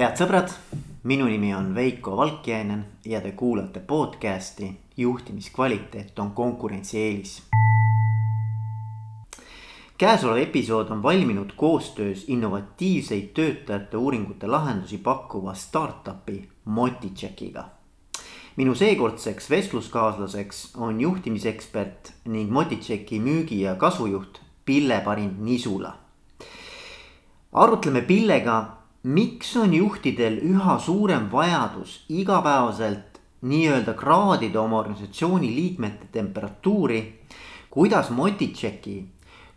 head sõbrad, minu nimi on Veiko Valkjainen ja te kuulate podcast'i Juhtimiskvaliteet on konkurentsieelis. käesolev episood on valminud koostöös innovatiivseid töötajate uuringute lahendusi pakkuva startup'i Motitšekiga. minu seekordseks vestluskaaslaseks on juhtimisekspert ning Motitšeki müügi ja kasvujuht Pille-Parin Nisula. arutleme Pillega miks on juhtidel üha suurem vajadus igapäevaselt nii-öelda kraadida oma organisatsiooni liikmete temperatuuri. kuidas Motitšeki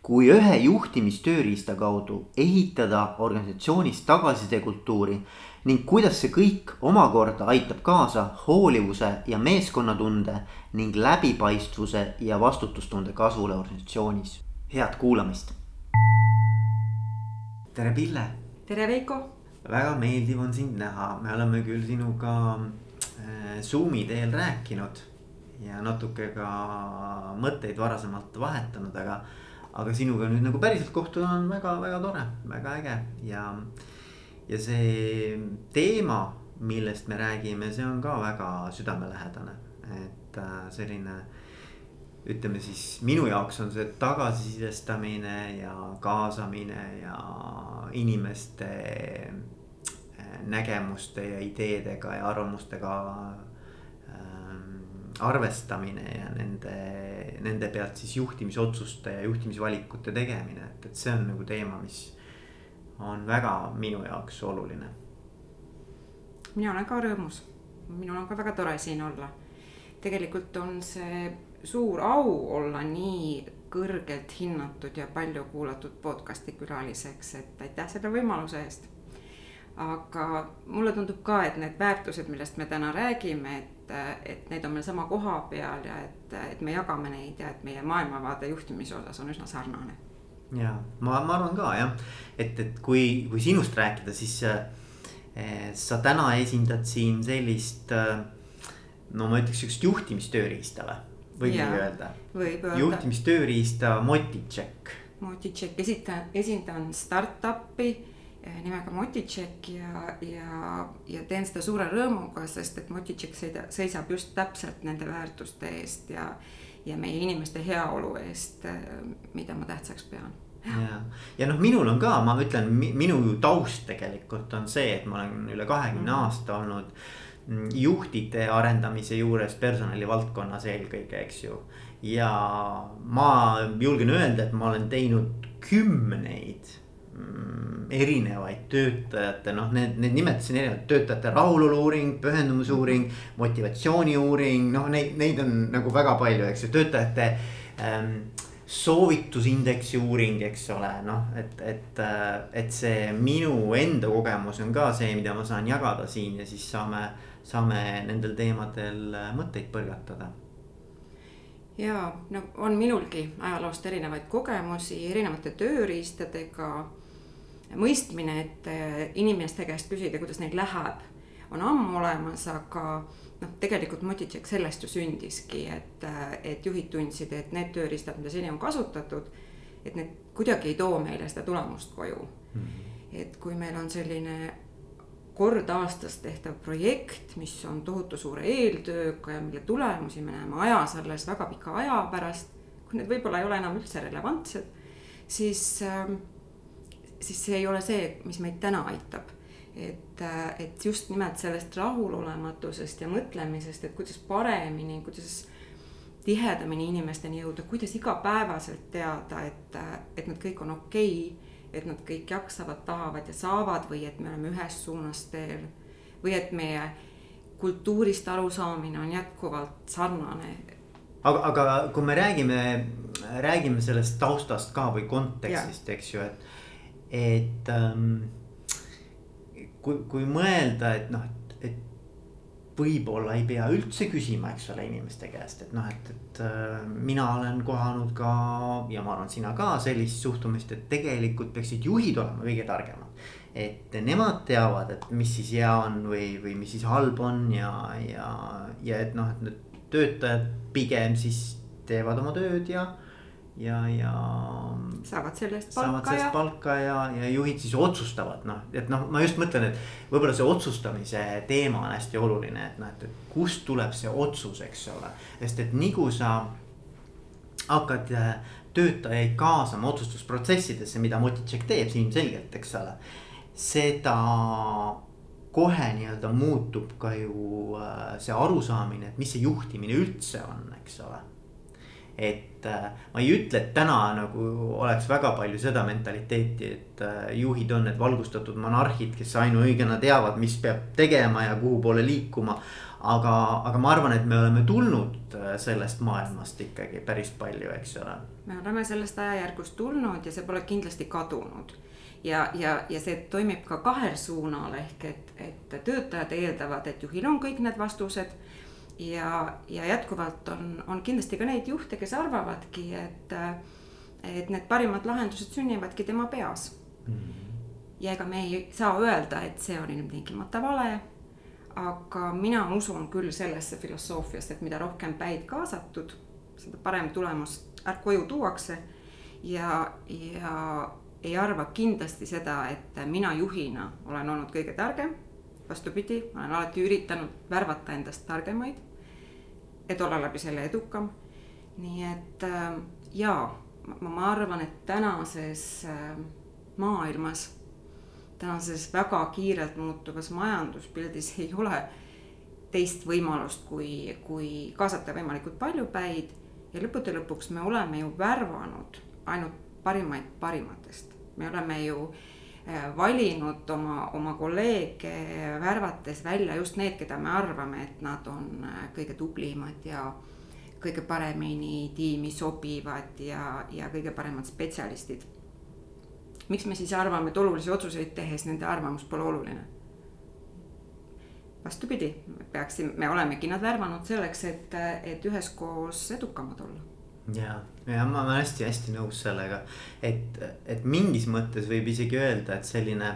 kui ühe juhtimistööriista kaudu ehitada organisatsioonis tagasisidekultuuri ning kuidas see kõik omakorda aitab kaasa hoolivuse ja meeskonnatunde ning läbipaistvuse ja vastutustunde kasvule organisatsioonis. head kuulamist. tere, Pille. tere, Veiko väga meeldiv on sind näha, me oleme küll sinuga äh, Zoom'i teel rääkinud ja natuke ka mõtteid varasemalt vahetanud, aga. aga sinuga nüüd nagu päriselt kohtuda on väga-väga tore, väga äge ja, ja see teema, millest me räägime, see on ka väga südamelähedane, et äh, selline ütleme siis minu jaoks on see tagasisidestamine ja kaasamine ja inimeste nägemuste ja ideedega ja arvamustega ähm, arvestamine ja nende, nende pealt siis juhtimisotsuste ja juhtimisvalikute tegemine, et, et see on nagu teema, mis on väga minu jaoks oluline. mina olen ka rõõmus, minul on ka väga tore siin olla. tegelikult on see suur au olla nii kõrgelt hinnatud ja palju kuulatud podcast'i külaliseks, et aitäh selle võimaluse eest aga mulle tundub ka, et need väärtused, millest me täna räägime, et, et need on meil sama koha peal ja et, et me jagame neid ja et meie maailmavaade juhtimise osas on üsna sarnane. ja ma, ma arvan ka jah, et, et kui, kui sinust rääkida, siis eh, sa täna esindad siin sellist eh,. no ma ütleks sihukest juhtimistööriista või, võib nii öelda? võib öelda. juhtimistööriista Motitšek. Motitšek, esitan, esindan startup'i nimega Motitšek ja, ja, ja teen seda suure rõõmuga, sest et Motitšek seisab just täpselt nende väärtuste eest ja, ja meie inimeste heaolu eest, eh, mida ma tähtsaks pean ja, ja noh, minul on ka, ma ütlen, minu taust tegelikult on see, et ma olen üle kahekümne mm. aasta olnud juhtide arendamise juures personalivaldkonnas eelkõige, eks ju. ja ma julgen öelda, et ma olen teinud kümneid erinevaid töötajate, noh, need, need nimetasin erinevaid töötajate rahulolu uuring, pühendumusuuring, motivatsiooniuuring, noh, neid, neid on nagu väga palju, eks ju, töötajate ähm, soovitusindeksi uuring, eks ole, noh, et, et, äh, et see minu enda kogemus on ka see, mida ma saan jagada siin ja siis saame, saame nendel teemadel äh, mõtteid põrgatada. Ja no on minulgi ajaloost erinevaid kogemusi erinevate tööriistadega mõistmine, et äh, inimeste käest küsida, kuidas neil läheb, on ammu olemas, aga noh, tegelikult Motitšek sellest ju sündiski, et, äh, et juhid tundsid, et need tööriistad, mida seni on kasutatud, et need kuidagi ei too meile seda tulemust koju mm. -hmm. et kui meil on selline kord aastas tehtav projekt, mis on tohutu suure eeltööga ja mille tulemusi me näeme ajas alles väga pika aja pärast, kui need võib-olla ei ole enam üldse relevantsed, siis äh, siis see ei ole see, mis meid täna aitab. et, et just nimelt sellest rahulolematusest ja mõtlemisest, et kuidas paremini, kuidas tihedamini inimesteni jõuda, kuidas igapäevaselt teada, et, et nad kõik on okei okay,, et nad kõik jaksavad, tahavad ja saavad või et me oleme ühes suunas teel. või et meie kultuurist arusaamine on jätkuvalt sarnane. aga, aga kui me räägime, räägime sellest taustast ka või kontekstist, eks ju, et et ähm, kui, kui mõelda, et noh, et, et võib-olla ei pea üldse küsima, eks ole, inimeste käest, et noh, et, et äh, mina olen kohanud ka ja ma arvan, sina ka sellist suhtumist, et tegelikult peaksid juhid olema kõige targemad. et nemad teavad, et mis siis hea on või, või mis siis halb on ja, ja, ja et noh, et need töötajad pigem siis teevad oma tööd ja ja, ja. saavad selle eest palka saavad sellest palka ja, ja juhid siis otsustavad noh, et noh, ma just mõtlen, et võib-olla see otsustamise teema on hästi oluline, et noh, et, et kust tuleb see otsus, eks ole. sest et nii kui sa hakkad äh, töötajaid kaasama otsustusprotsessidesse, mida Motitšek teeb ilmselgelt, eks ole. seda kohe nii-öelda muutub ka ju äh, see arusaamine, et mis see juhtimine üldse on, eks ole et äh, ma ei ütle, et täna nagu oleks väga palju seda mentaliteeti, et äh, juhid on need valgustatud monarhid, kes ainuõigena teavad, mis peab tegema ja kuhu poole liikuma. aga, aga ma arvan, et me oleme tulnud äh, sellest maailmast ikkagi päris palju, eks ole. me oleme sellest ajajärgust tulnud ja see pole kindlasti kadunud ja, ja, ja see toimib ka kahel suunal ehk et, et töötajad eeldavad, et juhil on kõik need vastused ja, ja jätkuvalt on, on kindlasti ka neid juhte, kes arvavadki, et, et need parimad lahendused sünnivadki tema peas mm. -hmm. ja ega me ei saa öelda, et see on ilmtingimata vale. aga mina usun küll sellesse filosoofiasse, et mida rohkem päid kaasatud, seda parem tulemus koju tuuakse. ja, ja ei arva kindlasti seda, et mina juhina olen olnud kõige targem vastupidi, ma olen alati üritanud värvata endast targemaid, et olla läbi selle edukam. nii et äh, jaa, ma, arvan, et tänases äh, maailmas, tänases väga kiirelt muutuvas majanduspildis ei ole teist võimalust, kui, kui kaasata võimalikult palju päid ja lõppude lõpuks me oleme ju värvanud ainult parimaid parimatest, me oleme ju Äh, valinud oma, oma kolleege värvates välja just need, keda me arvame, et nad on äh, kõige tublimad ja kõige paremini tiimi sobivad ja, ja kõige paremad spetsialistid. miks me siis arvame, et olulisi otsuseid tehes nende arvamus pole oluline? vastupidi, me peaksime, me olemegi nad värvanud selleks, et, et üheskoos edukamad olla ja, ja ma olen hästi-hästi nõus sellega, et, et mingis mõttes võib isegi öelda, et selline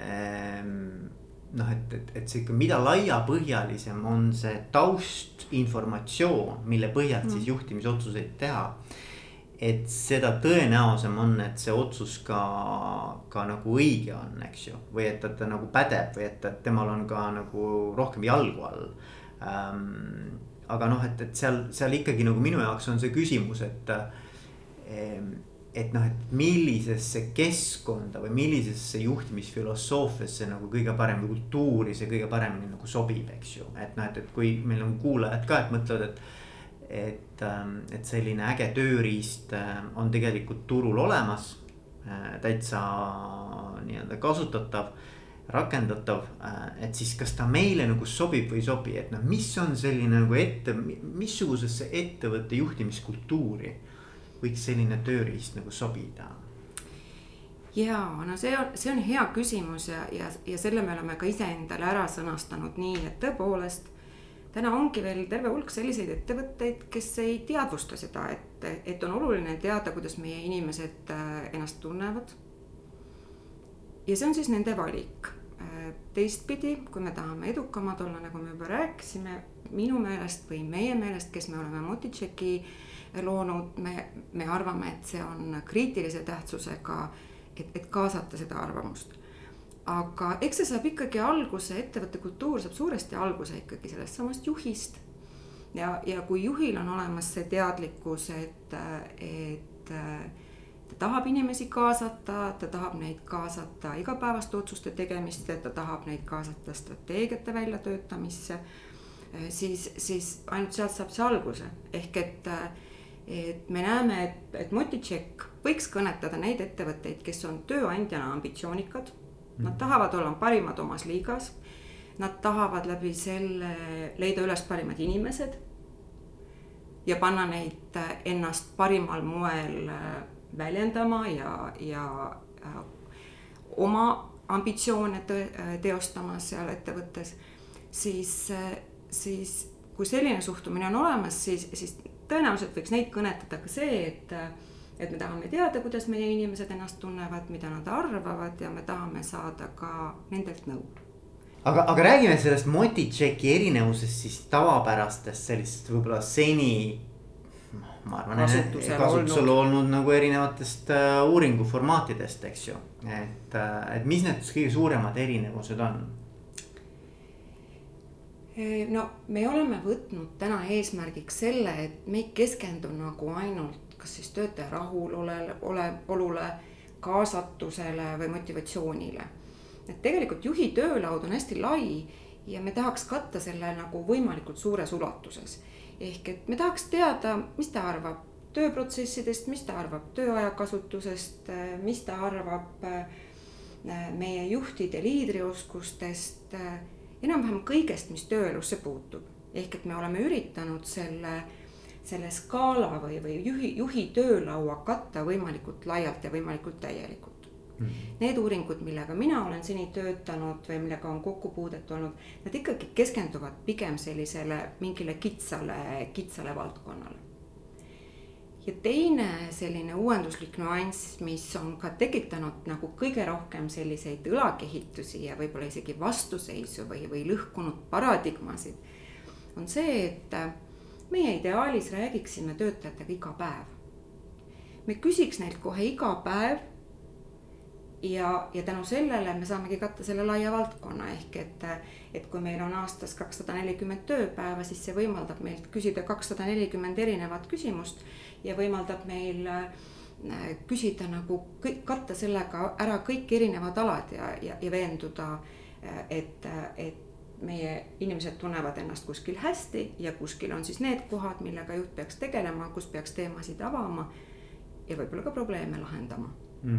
ähm, noh, et, et, et sihuke, mida laiapõhjalisem on see taustinformatsioon, mille põhjalt mm. siis juhtimisotsuseid teha. et seda tõenäosem on, et see otsus ka, ka nagu õige on, eks ju, või et, et ta nagu pädeb või et, et temal on ka nagu rohkem jalgu all ähm, aga noh, et, et seal, seal ikkagi nagu minu jaoks on see küsimus, et. et noh, et millisesse keskkonda või millisesse juhtimisfilosoofiasse nagu kõige parem või kultuuri see kõige paremini nagu sobib, eks ju. et noh, et, et kui meil on kuulajad ka, et mõtlevad, et et, et selline äge tööriist on tegelikult turul olemas, täitsa nii-öelda kasutatav rakendatav, äh, et siis kas ta meile nagu sobib või ei sobi, et noh, mis on selline nagu ette, missugusesse ettevõtte juhtimiskultuuri võiks selline tööriist nagu sobida? ja no see on, see on hea küsimus ja, ja, ja selle me oleme ka iseendale ära sõnastanud nii, et tõepoolest. täna ongi veel terve hulk selliseid ettevõtteid, kes ei teadvusta seda, et, et on oluline teada, kuidas meie inimesed äh, ennast tunnevad ja see on siis nende valik. Äh, teistpidi, kui me tahame edukamad olla, nagu me juba rääkisime, minu meelest või meie meelest, kes me oleme Motitšeki loonud, me, me arvame, et see on kriitilise tähtsusega, et, et kaasata seda arvamust. aga eks see saab ikkagi alguse, ettevõtte kultuur saab suuresti alguse ikkagi sellest samast juhist. ja, ja kui juhil on olemas see teadlikkus, et, et ta tahab inimesi kaasata, ta tahab neid kaasata igapäevaste otsuste tegemisse, ta tahab neid kaasata strateegiate väljatöötamisse. siis, siis ainult sealt saab see alguse, ehk et, et me näeme, et, et Motitšek võiks kõnetada neid ettevõtteid, kes on tööandjana ambitsioonikad. Nad tahavad olla parimad omas liigas. Nad tahavad läbi selle leida üles parimad inimesed ja panna neid ennast parimal moel väljendama ja, ja äh, oma ambitsioone äh, teostama seal ettevõttes, siis, äh, siis kui selline suhtumine on olemas, siis, siis tõenäoliselt võiks neid kõnetada ka see, et, et me tahame teada, kuidas meie inimesed ennast tunnevad, mida nad arvavad ja me tahame saada ka nendelt nõu. Aga, aga räägime sellest Motitšeki erinevusest siis tavapärastest sellist võib-olla seni ma arvan, kasutusel olnud. olnud nagu erinevatest uh, uuringuformaatidest, eks ju. et uh,, et mis need kõige suuremad erinevused on? no me oleme võtnud täna eesmärgiks selle, et me ei keskendu nagu ainult kas siis töötaja rahulolele, ole, olule, kaasatusele või motivatsioonile. et tegelikult juhi töölaud on hästi lai ja me tahaks katta selle nagu võimalikult suures ulatuses. Ehk et me tahaks teada, mis ta arvab tööprotsessidest, mis ta arvab tööaja kasutusest, mis ta arvab äh, meie juhtide liidrioskustest enam-vähem kõigest, mis tööelusse puutub. ehk et me oleme üritanud selle, selle skaala või, või juhi, juhi töölaua katta võimalikult laialt ja võimalikult täielikult. Need uuringud, millega mina olen seni töötanud või millega on kokkupuudet olnud, nad ikkagi keskenduvad pigem sellisele mingile kitsale, kitsale valdkonnale ja teine selline uuenduslik nüanss, mis on ka tekitanud nagu kõige rohkem selliseid õlakehitusi ja võib-olla isegi vastuseisu või, või lõhkunud paradigmasid. on see, et meie ideaalis räägiksime töötajatega iga päev. me küsiks neilt kohe iga päev. Ja, ja tänu sellele me saamegi katta selle laia valdkonna ehk et, et kui meil on aastas kakssada nelikümmend tööpäeva, siis see võimaldab meilt küsida kakssada nelikümmend erinevat küsimust ja võimaldab meil äh, küsida nagu kõik, katta sellega ära kõik erinevad alad ja, ja, ja veenduda, äh, et, et meie inimesed tunnevad ennast kuskil hästi ja kuskil on siis need kohad, millega juht peaks tegelema, kus peaks teemasid avama ja võib-olla ka probleeme lahendama mm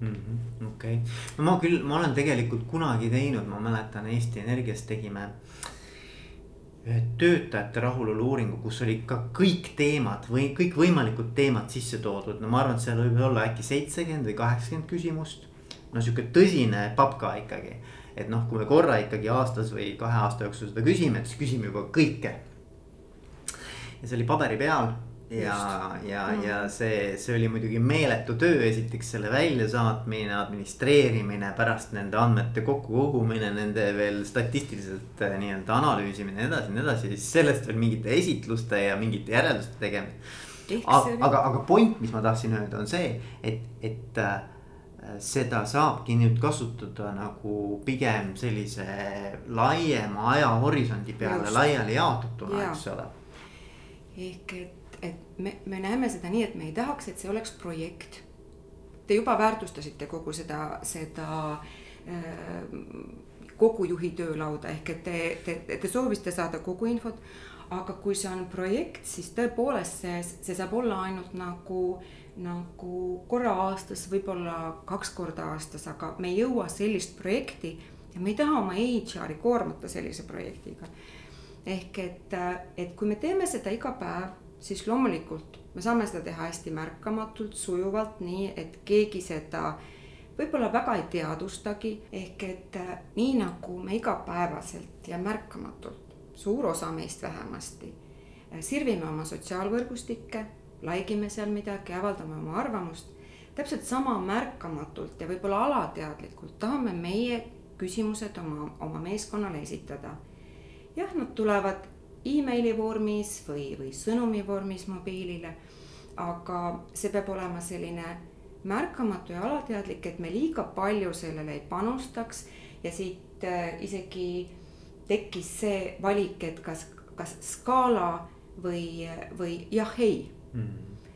-hmm,. okei okay., ma küll, ma olen tegelikult kunagi teinud, ma mäletan Eesti Energias tegime äh, töötajate rahulolu uuringu, kus oli ka kõik teemad või kõikvõimalikud teemad sisse toodud, no ma arvan, et seal võib olla äkki seitsekümmend või kaheksakümmend küsimust. no sihuke tõsine papka ikkagi, et noh, kui me korra ikkagi aastas või kahe aasta jooksul seda küsime, et siis küsime juba kõike. ja see oli paberi peal ja, ja mm., ja see, see oli muidugi meeletu töö, esiteks selle väljasaatmine, administreerimine, pärast nende andmete kokkukogumine, nende veel statistiliselt äh, nii-öelda analüüsimine ja nii edasi ja nii edasi, siis sellest veel mingite esitluste ja mingite järelduste tegemine. aga, aga, aga point, mis ma tahtsin öelda, on see, et, et äh, seda saabki nüüd kasutada nagu pigem sellise laiema ajahorisondi peale laiali jaotatuna, eks ole. ehk et et me, me näeme seda nii, et me ei tahaks, et see oleks projekt. Te juba väärtustasite kogu seda, seda äh, kogu juhi töölauda ehk et te, te, te soovisite saada kogu infot. aga kui see on projekt, siis tõepoolest see, see saab olla ainult nagu, nagu korra aastas, võib-olla kaks korda aastas, aga me ei jõua sellist projekti ja me ei taha oma HR-i koormata sellise projektiga. ehk et, et kui me teeme seda iga päev siis loomulikult me saame seda teha hästi märkamatult, sujuvalt, nii et keegi seda võib-olla väga ei teadvustagi, ehk et äh, nii nagu me igapäevaselt ja märkamatult, suur osa meist vähemasti, äh, sirvime oma sotsiaalvõrgustikke, like ime seal midagi, avaldame oma arvamust, täpselt sama märkamatult ja võib-olla alateadlikult tahame meie küsimused oma, oma meeskonnale esitada. jah, nad tulevad emaili vormis või, või sõnumi vormis mobiilile. aga see peab olema selline märkamatu ja alateadlik, et me liiga palju sellele ei panustaks ja siit äh, isegi tekkis see valik, et kas, kas skaala või, või jah-ei mm. -hmm.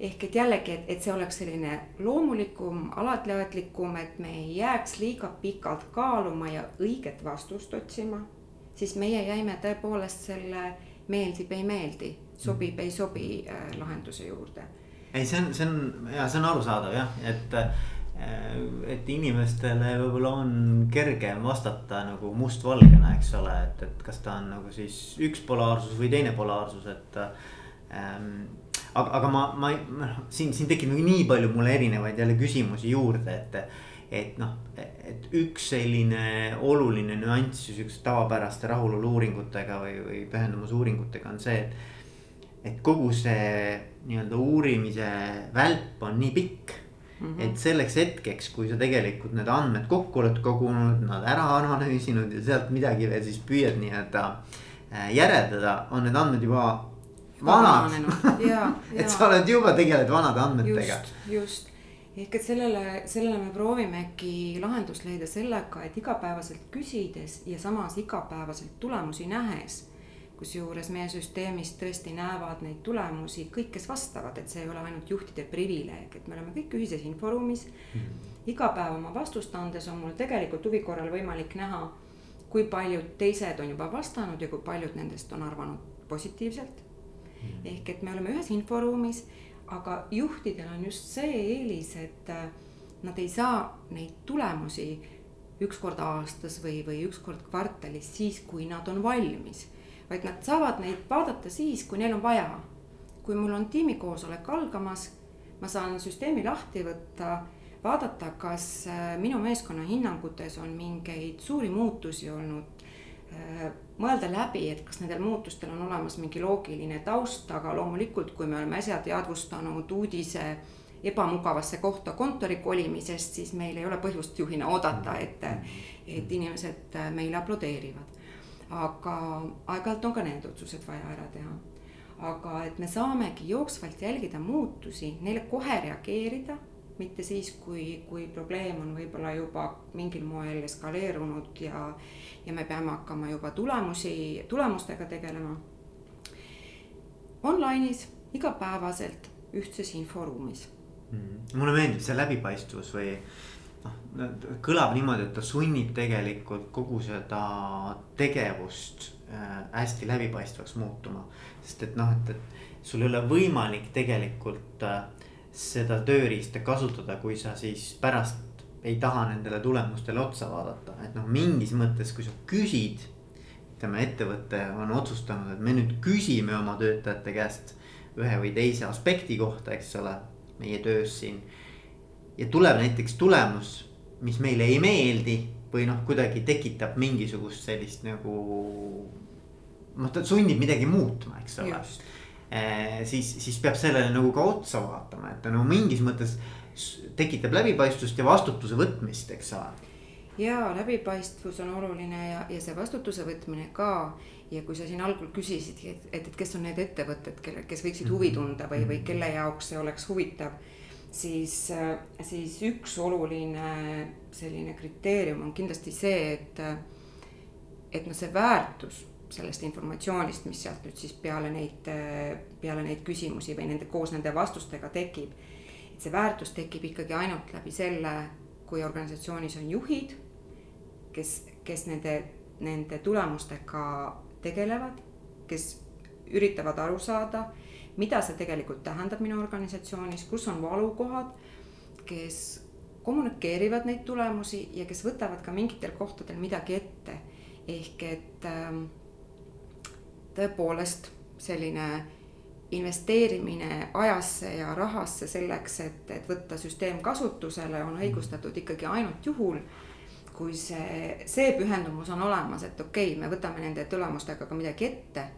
ehk et jällegi, et, et see oleks selline loomulikum, alateadlikum, et me ei jääks liiga pikalt kaaluma ja õiget vastust otsima siis meie jäime tõepoolest selle meeldib, ei meeldi, sobib, ei sobi äh, lahenduse juurde. ei, see on, see on ja see on arusaadav jah, et äh, et inimestele võib-olla on kergem vastata nagu mustvalgena, eks ole, et, et kas ta on nagu siis üks polaarsus või teine polaarsus, et ähm,. aga, aga ma, ma, noh siin, siin tekib nagu nii palju mulle erinevaid jälle küsimusi juurde, et et noh, et üks selline oluline nüanss sihukeste tavapäraste rahulolu uuringutega või, või pühendumusuuringutega on see, et. et kogu see nii-öelda uurimise välp on nii pikk mm. -hmm. et selleks hetkeks, kui sa tegelikult need andmed kokku oled kogunud, nad ära analüüsinud ja sealt midagi veel siis püüad nii-öelda äh, järeldada, on need andmed juba vanad et sa oled juba tegeled vanade andmetega. just, just ehk et sellele, sellele me proovimegi lahendust leida sellega, et igapäevaselt küsides ja samas igapäevaselt tulemusi nähes kusjuures meie süsteemis tõesti näevad neid tulemusi kõik, kes vastavad, et see ei ole ainult juhtide privileeg, et me oleme kõik ühises inforuumis mm. -hmm. iga päev oma vastust andes on mul tegelikult huvi korral võimalik näha, kui paljud teised on juba vastanud ja kui paljud nendest on arvanud positiivselt mm. -hmm. ehk et me oleme ühes inforuumis, aga juhtidel on just see eelis, et äh, nad ei saa neid tulemusi üks kord aastas või, või üks kord kvartalis, siis kui nad on valmis vaid nad saavad neid vaadata siis, kui neil on vaja. kui mul on tiimikoosolek algamas, ma saan süsteemi lahti võtta, vaadata, kas äh, minu meeskonna hinnangutes on mingeid suuri muutusi olnud äh, mõelda läbi, et kas nendel muutustel on olemas mingi loogiline taust, aga loomulikult, kui me oleme äsja teadvustanud uudise ebamugavasse kohta kontori kolimisest, siis meil ei ole põhjust juhina oodata, et, et inimesed äh, meile aplodeerivad aga aeg-ajalt on ka need otsused vaja ära teha. aga et me saamegi jooksvalt jälgida muutusi, neile kohe reageerida, mitte siis, kui, kui probleem on võib-olla juba mingil moel eskaleerunud ja, ja me peame hakkama juba tulemusi, tulemustega tegelema. Online'is igapäevaselt ühtses inforuumis mm.. mulle meeldib see läbipaistvus või noh, kõlab niimoodi, et ta sunnib tegelikult kogu seda tegevust äh, hästi läbipaistvaks muutuma. sest et noh, et, et sul ei ole võimalik tegelikult äh, seda tööriista kasutada, kui sa siis pärast ei taha nendele tulemustele otsa vaadata, et noh, mingis mõttes, kui sa küsid. ütleme, ettevõte on otsustanud, et me nüüd küsime oma töötajate käest ühe või teise aspekti kohta, eks ole, meie töös siin ja tuleb näiteks tulemus, mis meile ei meeldi või noh, kuidagi tekitab mingisugust sellist nagu. noh, ta sunnib midagi muutma, eks ole. Eh, siis, siis peab sellele nagu ka otsa vaatama, et ta no mingis mõttes tekitab läbipaistvust ja vastutuse võtmist, eks ole ja läbipaistvus on oluline ja, ja see vastutuse võtmine ka. ja kui sa siin algul küsisidki, et, et, et kes on need ettevõtted, kelle, kes võiksid huvi tunda või, või kelle jaoks see oleks huvitav siis, siis üks oluline selline kriteerium on kindlasti see, et, et noh, see väärtus sellest informatsioonist, mis sealt nüüd siis peale neid, peale neid küsimusi või nende koos nende vastustega tekib. et see väärtus tekib ikkagi ainult läbi selle, kui organisatsioonis on juhid, kes, kes nende, nende tulemustega tegelevad, kes üritavad aru saada mida see tegelikult tähendab minu organisatsioonis, kus on valukohad, kes kommunikeerivad neid tulemusi ja kes võtavad ka mingitel kohtadel midagi ette. ehk et ähm, tõepoolest selline investeerimine ajasse ja rahasse selleks, et, et võtta süsteem kasutusele, on õigustatud ikkagi ainult juhul, kui see, see pühendumus on olemas, et okei okay,, me võtame nende tulemustega ka midagi ette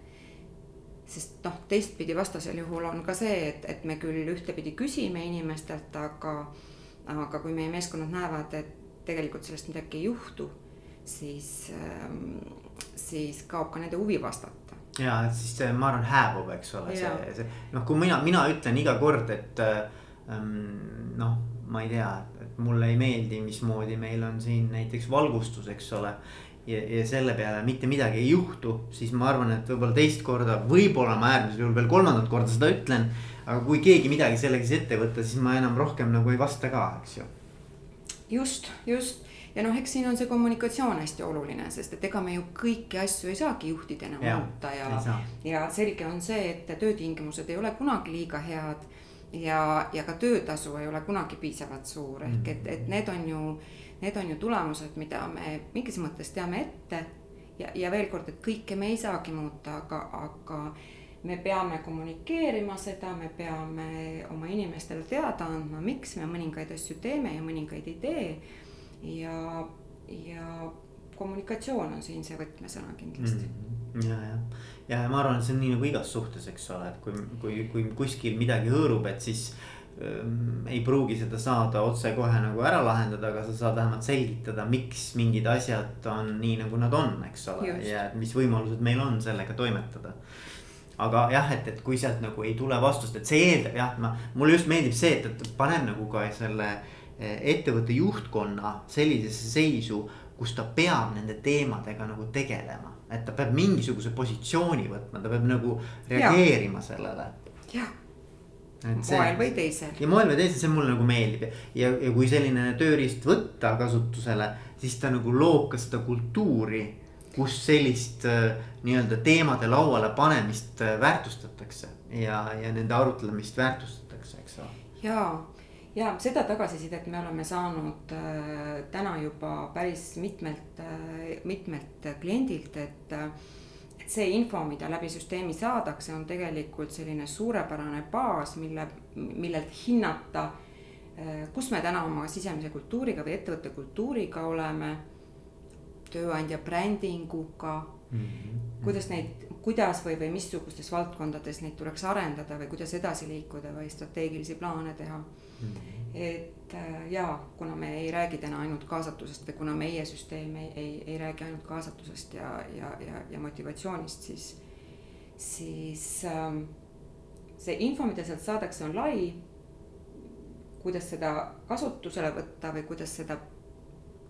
sest noh, teistpidi vastasel juhul on ka see, et, et me küll ühtepidi küsime inimestelt, aga, aga kui meie meeskonnad näevad, et tegelikult sellest midagi ei juhtu, siis ähm,, siis kaob ka nende huvi vastata. Ja, siis see, ma arvan, hääbub, eks ole, see, see noh, kui mina, mina ütlen iga kord, et ähm, noh, ma ei tea, et mulle ei meeldi, mismoodi meil on siin näiteks valgustus, eks ole ja, ja selle peale mitte midagi ei juhtu, siis ma arvan, et võib-olla teist korda, võib-olla ma äärmisel juhul veel kolmandat korda seda ütlen. aga kui keegi midagi sellega siis ette võtta, siis ma enam rohkem nagu ei vasta ka, eks ju. just, just ja noh, eks siin on see kommunikatsioon hästi oluline, sest et ega me ju kõiki asju ei saagi juhtidena muuta ja, ja, ja selge on see, et töötingimused ei ole kunagi liiga head. ja, ja ka töötasu ei ole kunagi piisavalt suur ehk et, et need on ju need on ju tulemused, mida me mingis mõttes teame ette. ja, ja veel kord, et kõike me ei saagi muuta, aga, aga me peame kommunikeerima seda, me peame oma inimestele teada andma, miks me mõningaid asju teeme ja mõningaid ei tee. Ja, ja kommunikatsioon on siin see võtmesõna kindlasti mm. -hmm. ja, ja, ja ma arvan, et see on nii nagu igas suhtes, eks ole, et kui, kui, kui kuskil midagi hõõrub, et siis ei pruugi seda saada otsekohe nagu ära lahendada, aga sa saad vähemalt selgitada, miks mingid asjad on nii, nagu nad on, eks ole, ja et mis võimalused meil on sellega toimetada. aga jah, et, et kui sealt nagu ei tule vastust, et see eeldab jah, ma, mulle just meeldib see, et, et paneb nagu ka selle eh, ettevõtte juhtkonna sellisesse seisu, kus ta peab nende teemadega nagu tegelema. et ta peab mingisuguse positsiooni võtma, ta peab nagu reageerima ja. sellele. jah moel või teisel. ja moel või teisel, see mulle nagu meeldib ja, ja, kui selline tööriist võtta kasutusele, siis ta nagu loob ka seda kultuuri kus sellist äh, nii-öelda teemade lauale panemist äh, väärtustatakse ja, ja nende arutlemist väärtustatakse, eks ole. ja, ja seda tagasisidet me oleme saanud äh, täna juba päris mitmelt äh,, mitmelt kliendilt, et äh, et see info, mida läbi süsteemi saadakse, on tegelikult selline suurepärane baas, mille, millelt hinnata, kus me täna oma sisemise kultuuriga või ettevõtte kultuuriga oleme tööandja brändinguga mm. -hmm. kuidas neid, kuidas või, või missugustes valdkondades neid tuleks arendada või kuidas edasi liikuda või strateegilisi plaane teha. Et äh, ja kuna me ei räägi täna ainult kaasatusest või kuna meie süsteem ei, ei, ei räägi ainult kaasatusest ja, ja, ja, ja motivatsioonist, siis, siis ähm, see info, mida sealt saadakse, on lai. kuidas seda kasutusele võtta või kuidas seda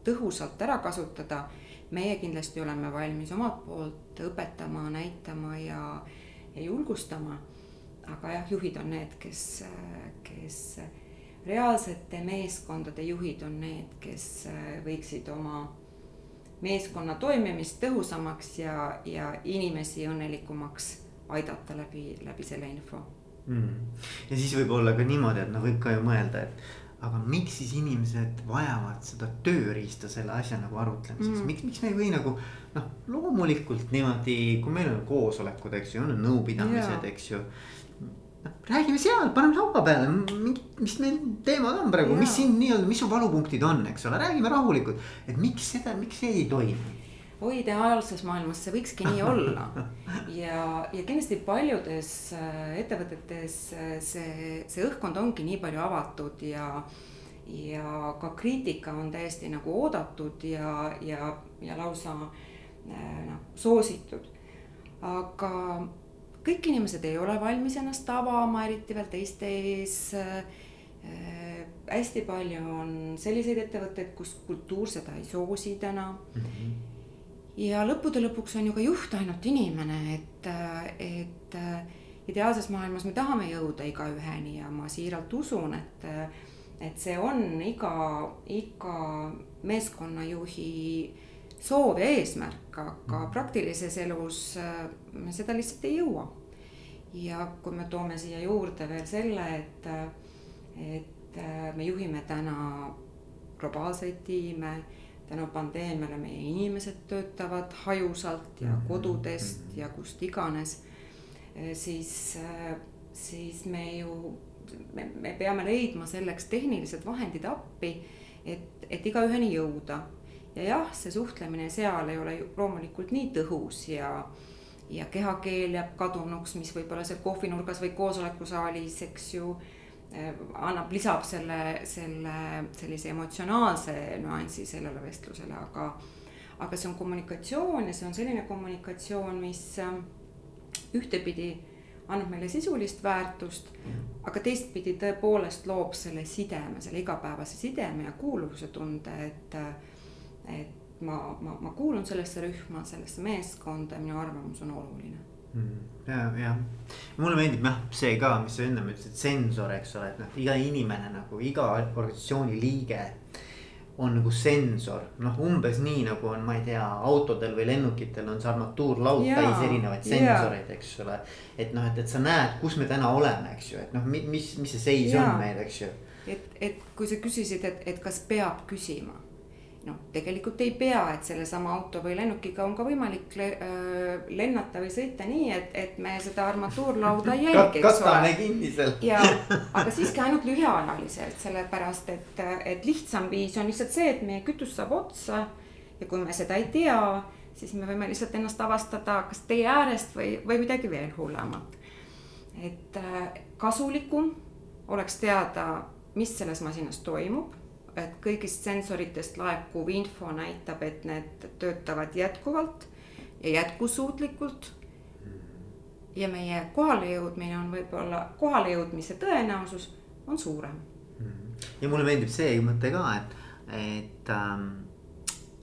tõhusalt ära kasutada meie kindlasti oleme valmis omalt poolt õpetama, näitama ja, ja julgustama. aga jah, juhid on need, kes, kes reaalsete meeskondade juhid on need, kes võiksid oma meeskonna toimimist tõhusamaks ja, ja inimesi õnnelikumaks aidata läbi, läbi selle info mm.. ja siis võib olla ka niimoodi, et noh, võib ka ju mõelda, et aga miks siis inimesed vajavad seda tööriista selle asja nagu arutlemiseks mm., miks, miks me ei või nagu noh, loomulikult niimoodi, kui meil on koosolekud, eks ju, on nõupidamised, eks ju. Räägime seal, paneme laua peale, mis meil teemad on praegu, mis siin nii-öelda, mis su valupunktid on, eks ole, räägime rahulikult. et miks seda, miks see ei toimi oi, ideaalses maailmas see võikski nii olla. ja, ja kindlasti paljudes äh, ettevõtetes äh, see, see õhkkond ongi nii palju avatud ja, ja ka kriitika on täiesti nagu oodatud ja, ja, ja lausa äh, noh, soositud. aga kõik inimesed ei ole valmis ennast avama, eriti veel teiste ees hästi palju on selliseid ettevõtteid, kus kultuur seda ei soosi täna mm. -hmm ja lõppude lõpuks on ju ka juht ainult inimene, et, et ideaalses maailmas me tahame jõuda igaüheni ja ma siiralt usun, et, et see on iga, iga meeskonnajuhi soov ja eesmärk, aga praktilises elus me seda lihtsalt ei jõua. ja kui me toome siia juurde veel selle, et, et me juhime täna globaalseid tiime tänu pandeemiale meie inimesed töötavad hajusalt ja mhm. kodudest mhm. ja kust iganes. Siis, siis me ju, me, me peame leidma selleks tehnilised vahendid appi, et, et igaüheni jõuda. Ja jah, see suhtlemine seal ei ole ju loomulikult nii tõhus ja, ja kehakeel jääb kadunuks, mis võib-olla seal kohvinurgas või koosolekusaalis, eks ju Äh, annab, lisab selle, selle sellise emotsionaalse nüansi sellele vestlusele, aga. aga see on kommunikatsioon ja see on selline kommunikatsioon, mis äh, ühtepidi annab meile sisulist väärtust. aga teistpidi tõepoolest loob selle sideme, selle igapäevase sideme ja kuuluvuse tunde, et, et ma, ma, ma kuulun sellesse rühma, sellesse meeskonda ja minu arvamus on oluline Mm, ja, jah, mulle meeldib jah see ka, mis sa ennem ütlesid, sensor, eks ole, et noh, iga inimene nagu iga organisatsiooni liige on nagu sensor, noh, umbes nii nagu on, ma ei tea, autodel või lennukitel on see armatuurlaud täis erinevaid sensoreid, eks ole. et noh, et, et sa näed, kus me täna oleme, eks ju, et noh, mis, mis see seis ja. on meil, eks ju. et, et kui sa küsisid, et, et kas peab küsima noh, tegelikult ei pea, et sellesama auto või lennukiga on ka võimalik le, lennata või sõita nii, et, et me seda armatuurlauda ei jälgi, eks ole. kinni seal. ja, aga siiski ainult lühiajaliselt, sellepärast et, et lihtsam viis on lihtsalt see, et meie kütus saab otsa. ja kui me seda ei tea, siis me võime lihtsalt ennast avastada kas tee äärest või, või midagi veel hullemat. et äh, kasulikum oleks teada, mis selles masinas toimub et kõigist sensoritest laekuv info näitab, et need töötavad jätkuvalt ja jätkusuutlikult. ja meie kohalejõudmine on võib-olla, kohalejõudmise tõenäosus on suurem. ja mulle meeldib see mõte ka, et, et ähm,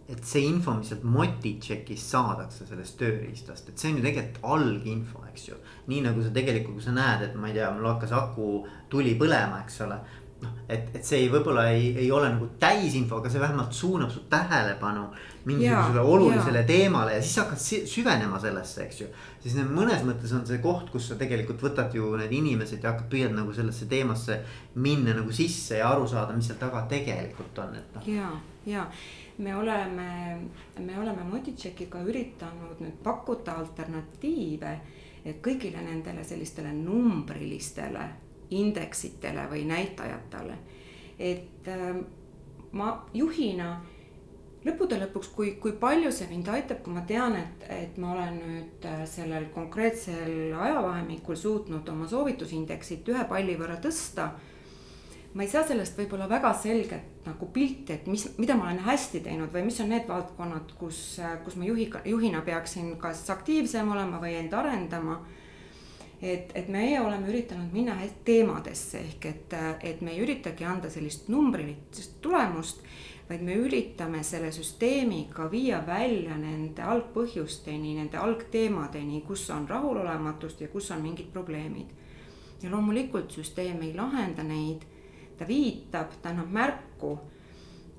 et see info, mis sealt Motitšekist saadakse sellest tööriistast, et see on ju tegelikult alginfo, eks ju. nii nagu sa tegelikult, kui sa näed, et ma ei tea, mul hakkas aku tuli põlema, eks ole. Et, et see ei, võib-olla ei, ei ole nagu täisinfo, aga see vähemalt suunab su tähelepanu mingisugusele olulisele ja. teemale ja siis hakkad süvenema sellesse, eks ju. siis mõnes mõttes on see koht, kus sa tegelikult võtad ju need inimesed ja hakkad püüad nagu sellesse teemasse minna nagu sisse ja aru saada, mis seal taga tegelikult on, et noh. ja, ja me oleme, me oleme Moditšekiga üritanud nüüd pakkuda alternatiive kõigile nendele sellistele numbrilistele indeksitele või näitajatele. et ähm, ma juhina lõppude lõpuks, kui, kui palju see mind aitab, kui ma tean, et, et ma olen nüüd äh, sellel konkreetsel ajavahemikul suutnud oma soovitusindeksit ühe palli võrra tõsta ma ei saa sellest võib-olla väga selget nagu pilti, et mis, mida ma olen hästi teinud või mis on need valdkonnad, kus, kus ma juhi, juhina peaksin kas aktiivsem olema või end arendama. Et, et meie oleme üritanud minna teemadesse ehk et, et me ei üritagi anda sellist numbrilist tulemust, vaid me üritame selle süsteemiga viia välja nende algpõhjusteni, nende algteemadeni, kus on rahulolematust ja kus on mingid probleemid. ja loomulikult süsteem ei lahenda neid ta viitab, ta annab märku.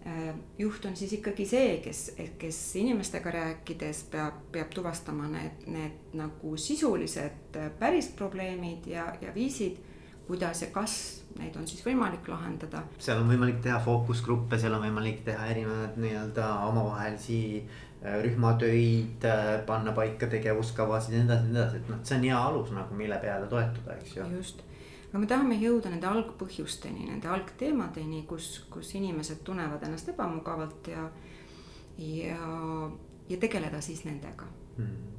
Äh, juht on siis ikkagi see, kes, kes inimestega rääkides peab, peab tuvastama need, need nagu sisulised äh, päris probleemid ja, ja viisid, kuidas ja kas neid on siis võimalik lahendada. seal on võimalik teha fookusgruppe, seal on võimalik teha erinevaid nii-öelda omavahelisi äh, rühmatöid, panna paika tegevuskavasid ja nii edasi, nii edasi, et noh, see on hea alus nagu, mille peale toetuda, eks ju. just aga me tahame jõuda nende algpõhjusteni, nende algteemadeni, kus, kus inimesed tunnevad ennast ebamugavalt ja, ja, ja tegeleda siis nendega. Hmm.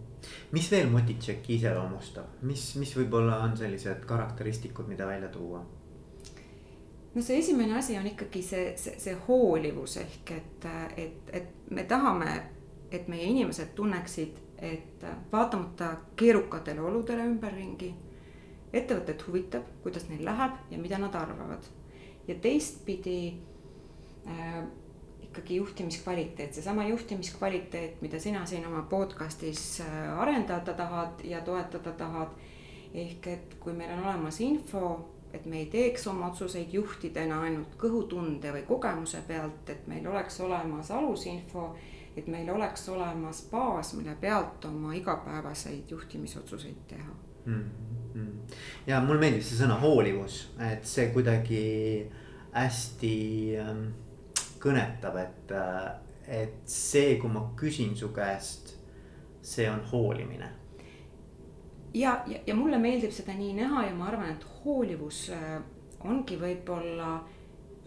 Mis veel Motitšeki iseloomustab, mis, mis võib-olla on sellised karakteristikud, mida välja tuua? no see esimene asi on ikkagi see, see, see hoolivus ehk et, et, et me tahame, et meie inimesed tunneksid, et vaatamata keerukatele oludele ümberringi ettevõtet huvitab, kuidas neil läheb ja mida nad arvavad. ja teistpidi äh, ikkagi juhtimiskvaliteet, seesama juhtimiskvaliteet, mida sina siin oma podcast'is äh, arendada tahad ja toetada tahad. ehk et kui meil on olemas info, et me ei teeks oma otsuseid juhtidena ainult kõhutunde või kogemuse pealt, et meil oleks olemas alusinfo, et meil oleks olemas baas, mille pealt oma igapäevaseid juhtimisotsuseid teha mm. -hmm. Ja mulle meeldib see sõna hoolivus, et see kuidagi hästi ähm, kõnetab, et, äh, et see, kui ma küsin su käest, see on hoolimine. ja, ja, ja mulle meeldib seda nii näha ja ma arvan, et hoolivus äh, ongi võib-olla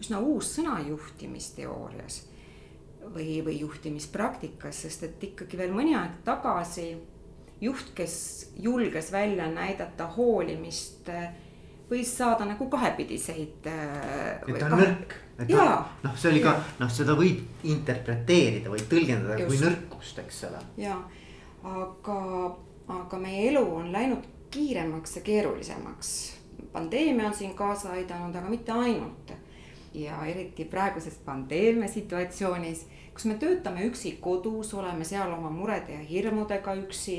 üsna uus sõna juhtimisteoorias või, või juhtimispraktikas, sest et ikkagi veel mõni aeg tagasi juht, kes julges välja näidata hoolimist, võis saada nagu kahepidiseid. Äh, et ta on nõrk, et noh, noh, see oli ka noh, seda võib interpreteerida või tõlgendada Just. kui nõrkust, eks ole. ja, aga, aga meie elu on läinud kiiremaks ja keerulisemaks. pandeemia on siin kaasa aidanud, aga mitte ainult. Ja eriti praeguses pandeemia situatsioonis, kus me töötame üksi kodus, oleme seal oma murede ja hirmudega üksi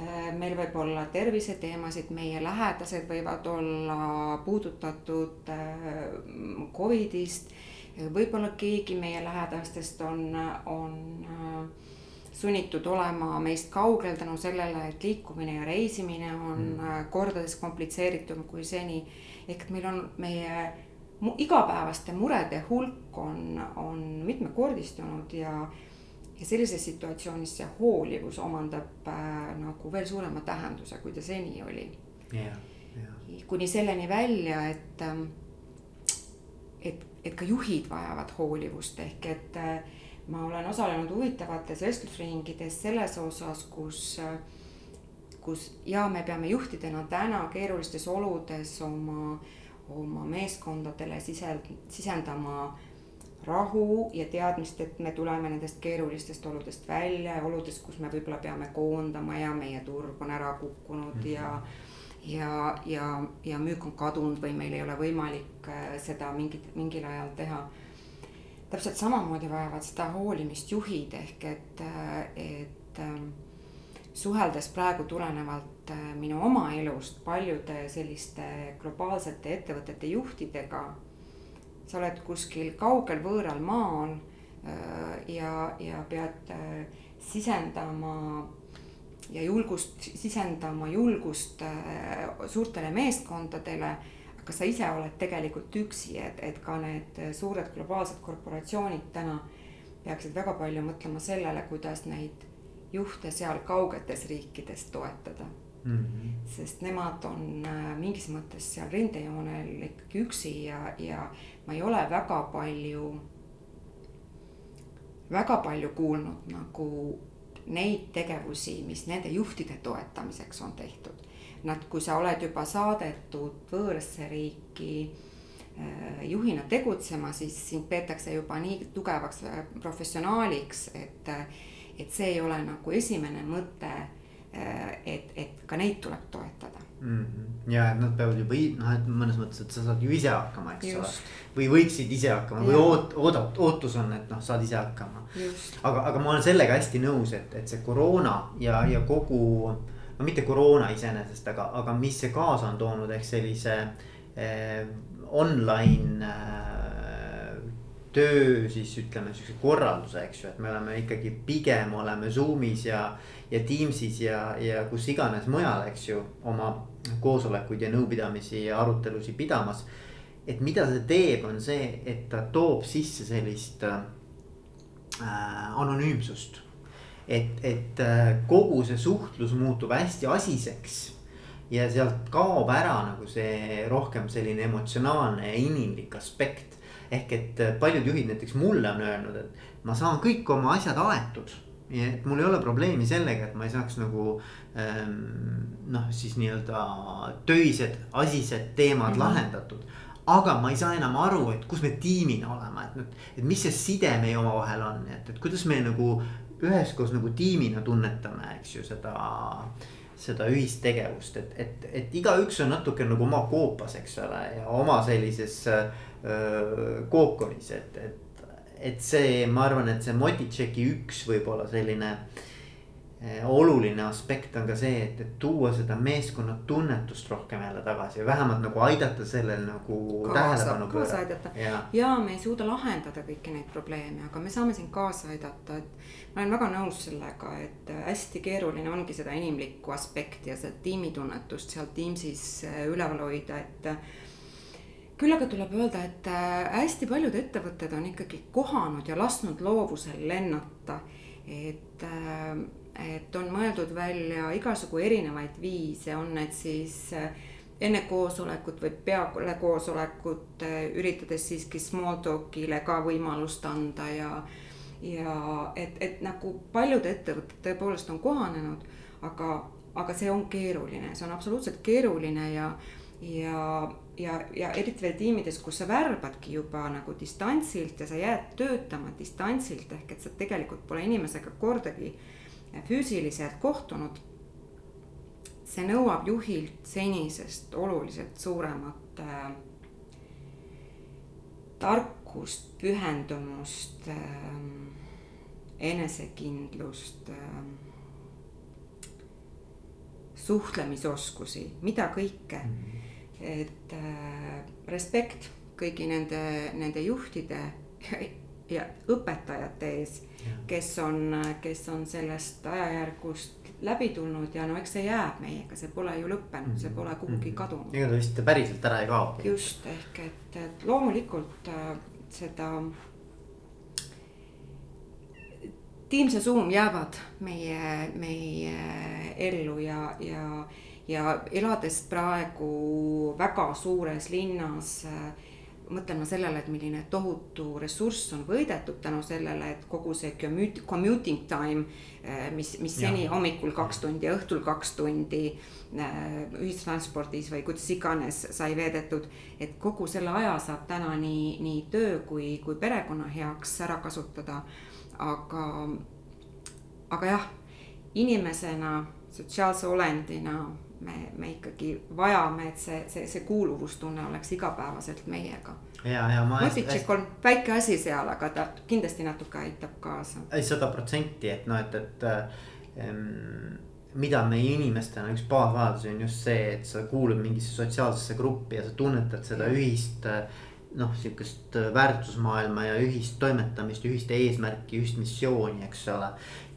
Äh, meil võib olla terviseteemasid, meie lähedased võivad olla puudutatud äh, Covidist. võib-olla keegi meie lähedastest on, on äh, sunnitud olema meist kaugel tänu sellele, et liikumine ja reisimine on mm. kordades komplitseeritum kui seni. ehk meil on meie igapäevaste murede hulk on, on mitmekordistunud ja ja sellises situatsioonis see hoolivus omandab äh, nagu veel suurema tähenduse, kui ta seni oli yeah,. Yeah. kuni selleni välja, et, ähm, et, et ka juhid vajavad hoolivust ehk et äh, ma olen osalenud huvitavates vestlusringides selles osas, kus äh, kus ja me peame juhtidena täna keerulistes oludes oma, oma meeskondadele sisend, sisendama rahu ja teadmist, et me tuleme nendest keerulistest oludest välja, oludest, kus me võib-olla peame koondama ja meie turg on ära kukkunud mm -hmm. ja ja, ja, ja müük on kadunud või meil ei ole võimalik äh, seda mingit, mingil ajal teha. täpselt samamoodi vajavad seda hoolimist juhid ehk et, äh, et ähm, suheldes praegu tulenevalt minu oma elust paljude selliste globaalsete ettevõtete juhtidega sa oled kuskil kaugel võõral maal äh, ja, ja pead äh, sisendama ja julgust, sisendama julgust äh, suurtele meeskondadele. aga sa ise oled tegelikult üksi, et, et ka need suured globaalsed korporatsioonid täna peaksid väga palju mõtlema sellele, kuidas neid juhte seal kaugetes riikides toetada mm. -hmm. sest nemad on äh, mingis mõttes seal rindejoonel ikkagi üksi ja, ja ma ei ole väga palju, väga palju kuulnud nagu neid tegevusi, mis nende juhtide toetamiseks on tehtud. Nad, kui sa oled juba saadetud võõrasse riiki äh, juhina tegutsema, siis sind peetakse juba nii tugevaks äh, professionaaliks, et, et see ei ole nagu esimene mõte et, et ka neid tuleb toetada mm. -hmm. ja et nad peavad juba noh, et mõnes mõttes, et sa saad ju ise hakkama, eks ole. või võiksid ise hakkama ja. või oot-, oodat-, ootus on, et noh, saad ise hakkama. aga, aga ma olen sellega hästi nõus, et, et see koroona ja, ja kogu. no mitte koroona iseenesest, aga, aga mis see kaasa on toonud, ehk sellise eh, online eh, töö siis ütleme siukse korralduse, eks ju, et me oleme ikkagi pigem oleme Zoom'is ja ja Teamsis ja, ja kus iganes mujal, eks ju, oma koosolekuid ja nõupidamisi ja arutelusid pidamas. et mida see teeb, on see, et ta toob sisse sellist äh, anonüümsust. et, et äh, kogu see suhtlus muutub hästi asiseks ja sealt kaob ära nagu see rohkem selline emotsionaalne ja inimlik aspekt. Ehk et äh, paljud juhid näiteks mulle on öelnud, et ma saan kõik oma asjad aetud et mul ei ole probleemi sellega, et ma ei saaks nagu ähm, noh, siis nii-öelda töised, asised teemad mm -hmm. lahendatud. aga ma ei saa enam aru, et kus me tiimina oleme, et, et mis see side meie omavahel on, et, et kuidas me nagu üheskoos nagu tiimina tunnetame, eks ju, seda seda ühistegevust, et, et, et igaüks on natuke nagu oma koopas, eks ole, ja oma sellises öö, kookonis, et, et et see, ma arvan, et see Motitšeki üks võib-olla selline eh, oluline aspekt on ka see, et, et tuua seda meeskonna tunnetust rohkem jälle tagasi ja vähemalt nagu aidata sellel nagu kaasa, kaasa aidata ja. ja me ei suuda lahendada kõiki neid probleeme, aga me saame siin kaasa aidata, et. ma olen väga nõus sellega, et hästi keeruline ongi seda inimlikku aspekti ja seda tiimitunnetust seal Teamsis eh, üleval hoida, et küll aga tuleb öelda, et äh, hästi paljud ettevõtted on ikkagi kohanud ja lasknud loovusel lennata. et, äh, et on mõeldud välja igasugu erinevaid viise, on need siis äh, enne koosolekut või peale koosolekut üritades siiski small talk'ile ka võimalust anda ja. ja et, et nagu paljud ettevõtted tõepoolest on kohanenud, aga, aga see on keeruline, see on absoluutselt keeruline ja ja, ja, ja eriti veel tiimides, kus sa värbadki juba nagu distantsilt ja sa jääd töötama distantsilt ehk et sa tegelikult pole inimesega kordagi füüsiliselt kohtunud. see nõuab juhilt senisest oluliselt suuremat äh, tarkust, pühendumust äh,, enesekindlust äh, suhtlemisoskusi, mida kõike mm. -hmm et äh, respekt kõigi nende, nende juhtide ja, ja õpetajate ees, kes on, kes on sellest ajajärgust läbi tulnud ja no eks see jääb meiega, see pole ju lõppenud, see pole kuhugi mhm. kadunud. ega ta vist päriselt ära ei kao. just ehk et, et loomulikult äh, seda. Teams ja Zoom jäävad meie, meie ellu ja, ja ja elades praegu väga suures linnas, mõtlema sellele, et milline tohutu ressurss on võidetud tänu sellele, et kogu see commute, commuting time, eh, mis, mis seni hommikul kaks tundi ja õhtul kaks tundi eh, ühistranspordis või kuidas iganes sai veedetud. et kogu selle aja saab täna nii, nii töö kui, kui perekonna heaks ära kasutada. aga, aga jah, inimesena, sotsiaalse olendina me, me ikkagi vajame, et see, see, see kuuluvustunne oleks igapäevaselt meiega. ja, ja ma. Motitšek on väike asi seal, aga ta kindlasti natuke aitab kaasa. sada protsenti, et noh, et, et ähm, mida meie inimestena üks baasvajadusi on just see, et sa kuulud mingisse sotsiaalsesse gruppi ja sa tunnetad seda ja. ühist noh, sihukest väärtusmaailma ja ühist toimetamist, ühist eesmärki, ühist missiooni, eks ole.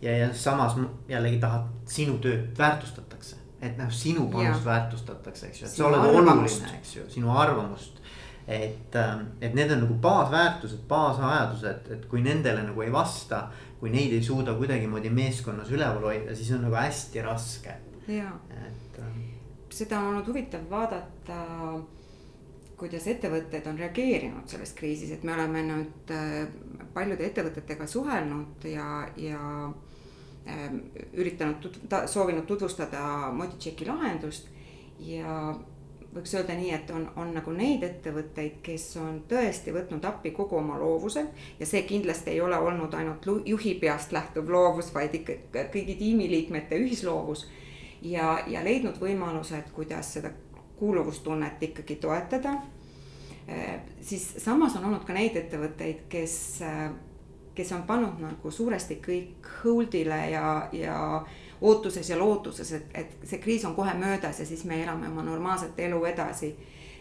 ja, ja samas jällegi tahad, sinu tööd väärtustatakse et noh, sinu panust väärtustatakse, eks ju, et sa oled oluline, eks ju, sinu arvamust. et, ähm, et need on nagu baasväärtused, baasvajadused, et kui nendele nagu ei vasta, kui neid ei suuda kuidagimoodi meeskonnas üleval hoida, siis on nagu hästi raske. et ähm.... seda on olnud huvitav vaadata kuidas ettevõtted on reageerinud selles kriisis, et me oleme nüüd äh, paljude ettevõtetega suhelnud ja, ja üritanud tut-, soovinud tutvustada Motitšeki lahendust ja võiks öelda nii, et on, on nagu neid ettevõtteid, kes on tõesti võtnud appi kogu oma loovuse ja see kindlasti ei ole olnud ainult juhi peast lähtuv loovus, vaid ikka kõigi tiimiliikmete ühisloovus. ja, ja leidnud võimalused, kuidas seda kuuluvustunnet ikkagi toetada. Äh, siis samas on olnud ka neid ettevõtteid, kes äh, kes on pannud nagu suuresti kõik hold'ile ja, ja ootuses ja lootuses, et, et see kriis on kohe möödas ja siis me elame oma normaalset elu edasi.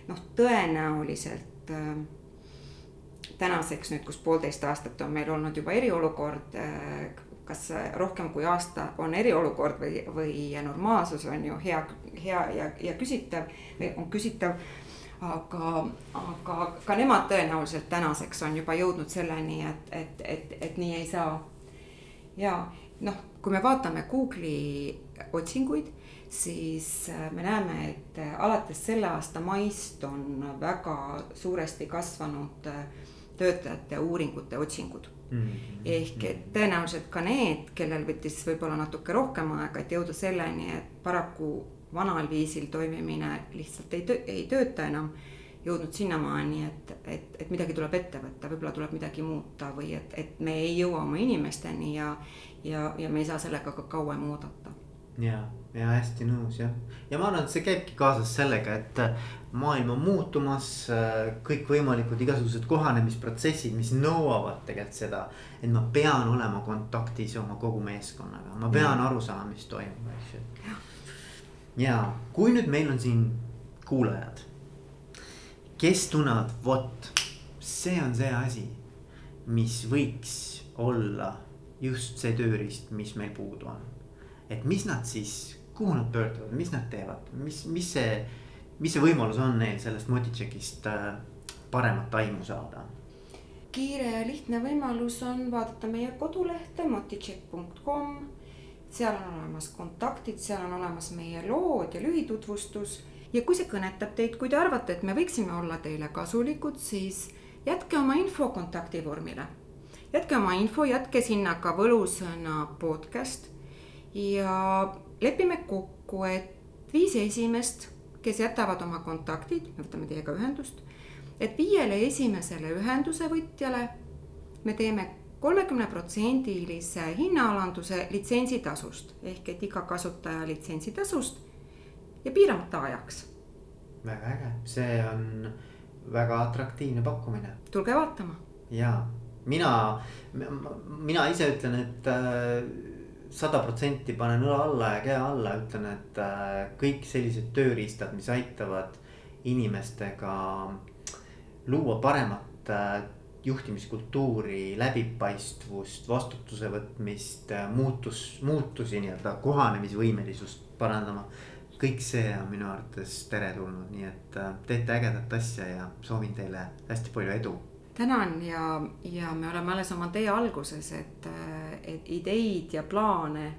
noh, tõenäoliselt äh, tänaseks nüüd, kus poolteist aastat on meil olnud juba eriolukord äh,, kas rohkem kui aasta on eriolukord või, või normaalsus on ju hea, hea ja, ja küsitav või on küsitav aga, aga ka nemad tõenäoliselt tänaseks on juba jõudnud selleni, et, et, et, et nii ei saa. ja noh, kui me vaatame Google'i otsinguid, siis äh, me näeme, et äh, alates selle aasta maist on väga suuresti kasvanud äh, töötajate uuringute otsingud mm. -hmm. ehk et tõenäoliselt ka need, kellel võttis võib-olla natuke rohkem aega, et jõuda selleni, et paraku vanal viisil toimimine lihtsalt ei, töö, ei tööta enam. jõudnud sinnamaani, et, et, et midagi tuleb ette võtta, võib-olla tuleb midagi muuta või et, et me ei jõua oma inimesteni ja, ja, ja me ei saa sellega ka kauem oodata ja, ja hästi nõus jah, ja ma arvan, et see käibki kaasas sellega, et maailm on muutumas, kõikvõimalikud igasugused kohanemisprotsessid, mis nõuavad tegelikult seda. et ma pean olema kontaktis oma kogu meeskonnaga, ma pean ja. aru saama, mis toimub, eks ju ja kui nüüd meil on siin kuulajad, kes tunnevad, vot see on see asi, mis võiks olla just see tööriist, mis meil puudu on. et mis nad siis, kuhu nad pöörduvad, mis nad teevad, mis, mis see, mis see võimalus on neil sellest Motitšekist äh, paremat aimu saada? kiire ja lihtne võimalus on vaadata meie kodulehte motitšek.com seal on olemas kontaktid, seal on olemas meie lood ja lühitutvustus. ja kui see kõnetab teid, kui te arvate, et me võiksime olla teile kasulikud, siis jätke oma info kontaktivormile. jätke oma info, jätke sinna ka võlusõna podcast ja lepime kokku, et viis esimest, kes jätavad oma kontaktid, me võtame teiega ühendust, et viiele esimesele ühenduse võtjale me teeme kolmekümneprotsendilise hinnaalanduse litsentsitasust ehk et iga kasutaja litsentsitasust ja piiramata ajaks. väga äge, see on väga atraktiivne pakkumine. tulge vaatama. ja mina, mina ise ütlen, et äh, sada protsenti panen õla alla ja käe alla, ütlen, et äh, kõik sellised tööriistad, mis aitavad inimestega luua paremat äh, juhtimiskultuuri, läbipaistvust, vastutuse võtmist, muutus, muutusi nii-öelda kohanemisvõimelisust parandama. kõik see on minu arvates teretulnud, nii et äh, teete ägedat asja ja soovin teile hästi palju edu. tänan ja, ja me oleme alles oma tee alguses, et, äh, et ideid ja plaane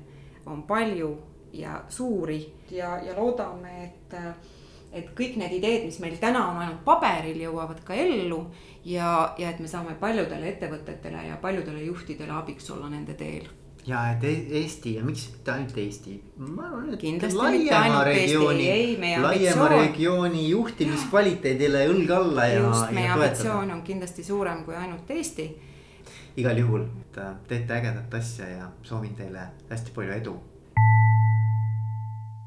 on palju ja suuri ja, ja loodame, et, et kõik need ideed, mis meil täna on ainult paberil, jõuavad ka ellu. ja, ja et me saame paljudele ettevõtetele ja paljudele juhtidele abiks olla nende teel. Ja et e-, Eesti ja miks mitte ainult Eesti, ma arvan, et Kindlasti laiema regiooni laiema ambitsioon- regiooni juhtimiskvaliteedile õlg alla ja, just, meie ambitsioon on kindlasti suurem kui ainult Eesti. Igal juhul, et äh, teete ägedat asja ja soovin teile hästi palju edu